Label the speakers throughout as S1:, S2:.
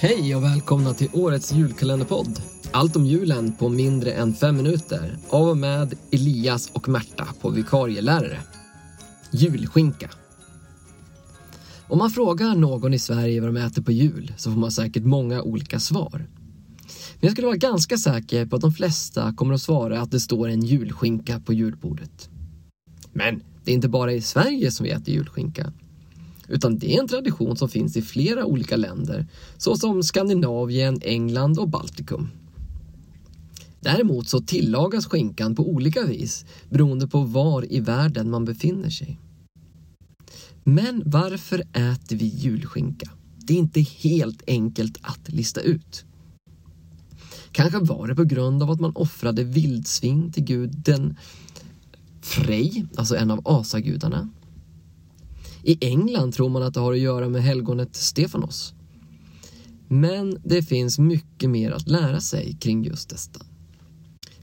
S1: Hej och välkomna till årets julkalenderpodd. Allt om julen på mindre än fem minuter. Av och med Elias och Märta på vikarielärare. Julskinka. Om man frågar någon i Sverige vad de äter på jul så får man säkert många olika svar. Men jag skulle vara ganska säker på att de flesta kommer att svara att det står en julskinka på julbordet. Men det är inte bara i Sverige som vi äter julskinka. Utan det är en tradition som finns i flera olika länder såsom Skandinavien, England och Baltikum. Däremot så tillagas skinkan på olika vis beroende på var i världen man befinner sig. Men varför äter vi julskinka? Det är inte helt enkelt att lista ut. Kanske var det på grund av att man offrade vildsvin till guden Frej, alltså en av asagudarna. I England tror man att det har att göra med helgonet Stefanos. Men det finns mycket mer att lära sig kring just detta.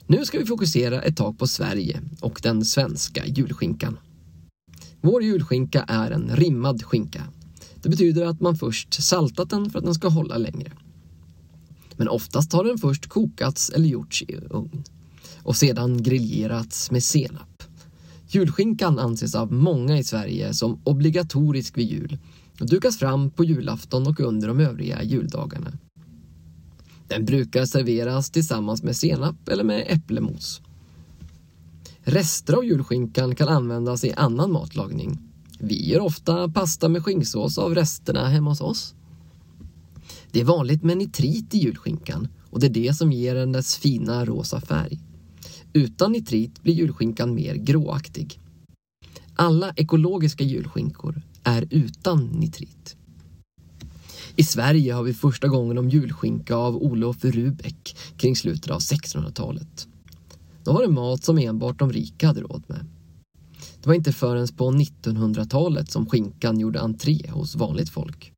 S1: Nu ska vi fokusera ett tag på Sverige och den svenska julskinkan. Vår julskinka är en rimmad skinka. Det betyder att man först saltat den för att den ska hålla längre. Men oftast har den först kokats eller gjorts i ugn och sedan griljerats med senap. Julskinkan anses av många i Sverige som obligatorisk vid jul och dukas fram på julafton och under de övriga juldagarna. Den brukar serveras tillsammans med senap eller med äpplemos. Rester av julskinkan kan användas i annan matlagning. Vi gör ofta pasta med skinksås av resterna hemma hos oss. Det är vanligt med nitrit i julskinkan och det är det som ger den dess fina rosa färg. Utan nitrit blir julskinkan mer gråaktig. Alla ekologiska julskinkor är utan nitrit. I Sverige har vi första gången om julskinka av Olof Rubeck kring slutet av 1600-talet. Då var det mat som enbart de rika hade råd med. Det var inte förrän på 1900-talet som skinkan gjorde entré hos vanligt folk.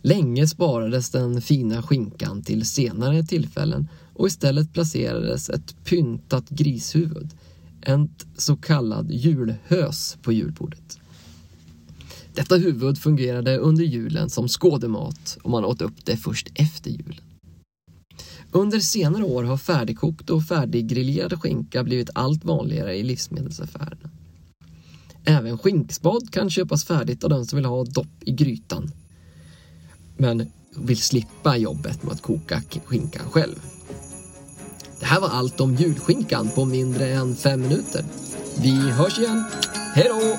S1: Länge sparades den fina skinkan till senare tillfällen och istället placerades ett pyntat grishuvud, en så kallad julhös på julbordet. Detta huvud fungerade under julen som skådemat och man åt upp det först efter julen. Under senare år har färdigkokt och färdiggrillerad skinka blivit allt vanligare i livsmedelsaffärerna. Även skinkspad kan köpas färdigt av den som vill ha dopp i grytan. Men vill slippa jobbet med att koka skinkan själv. Det här var allt om julskinkan på mindre än fem minuter. Vi hörs igen. Hej då!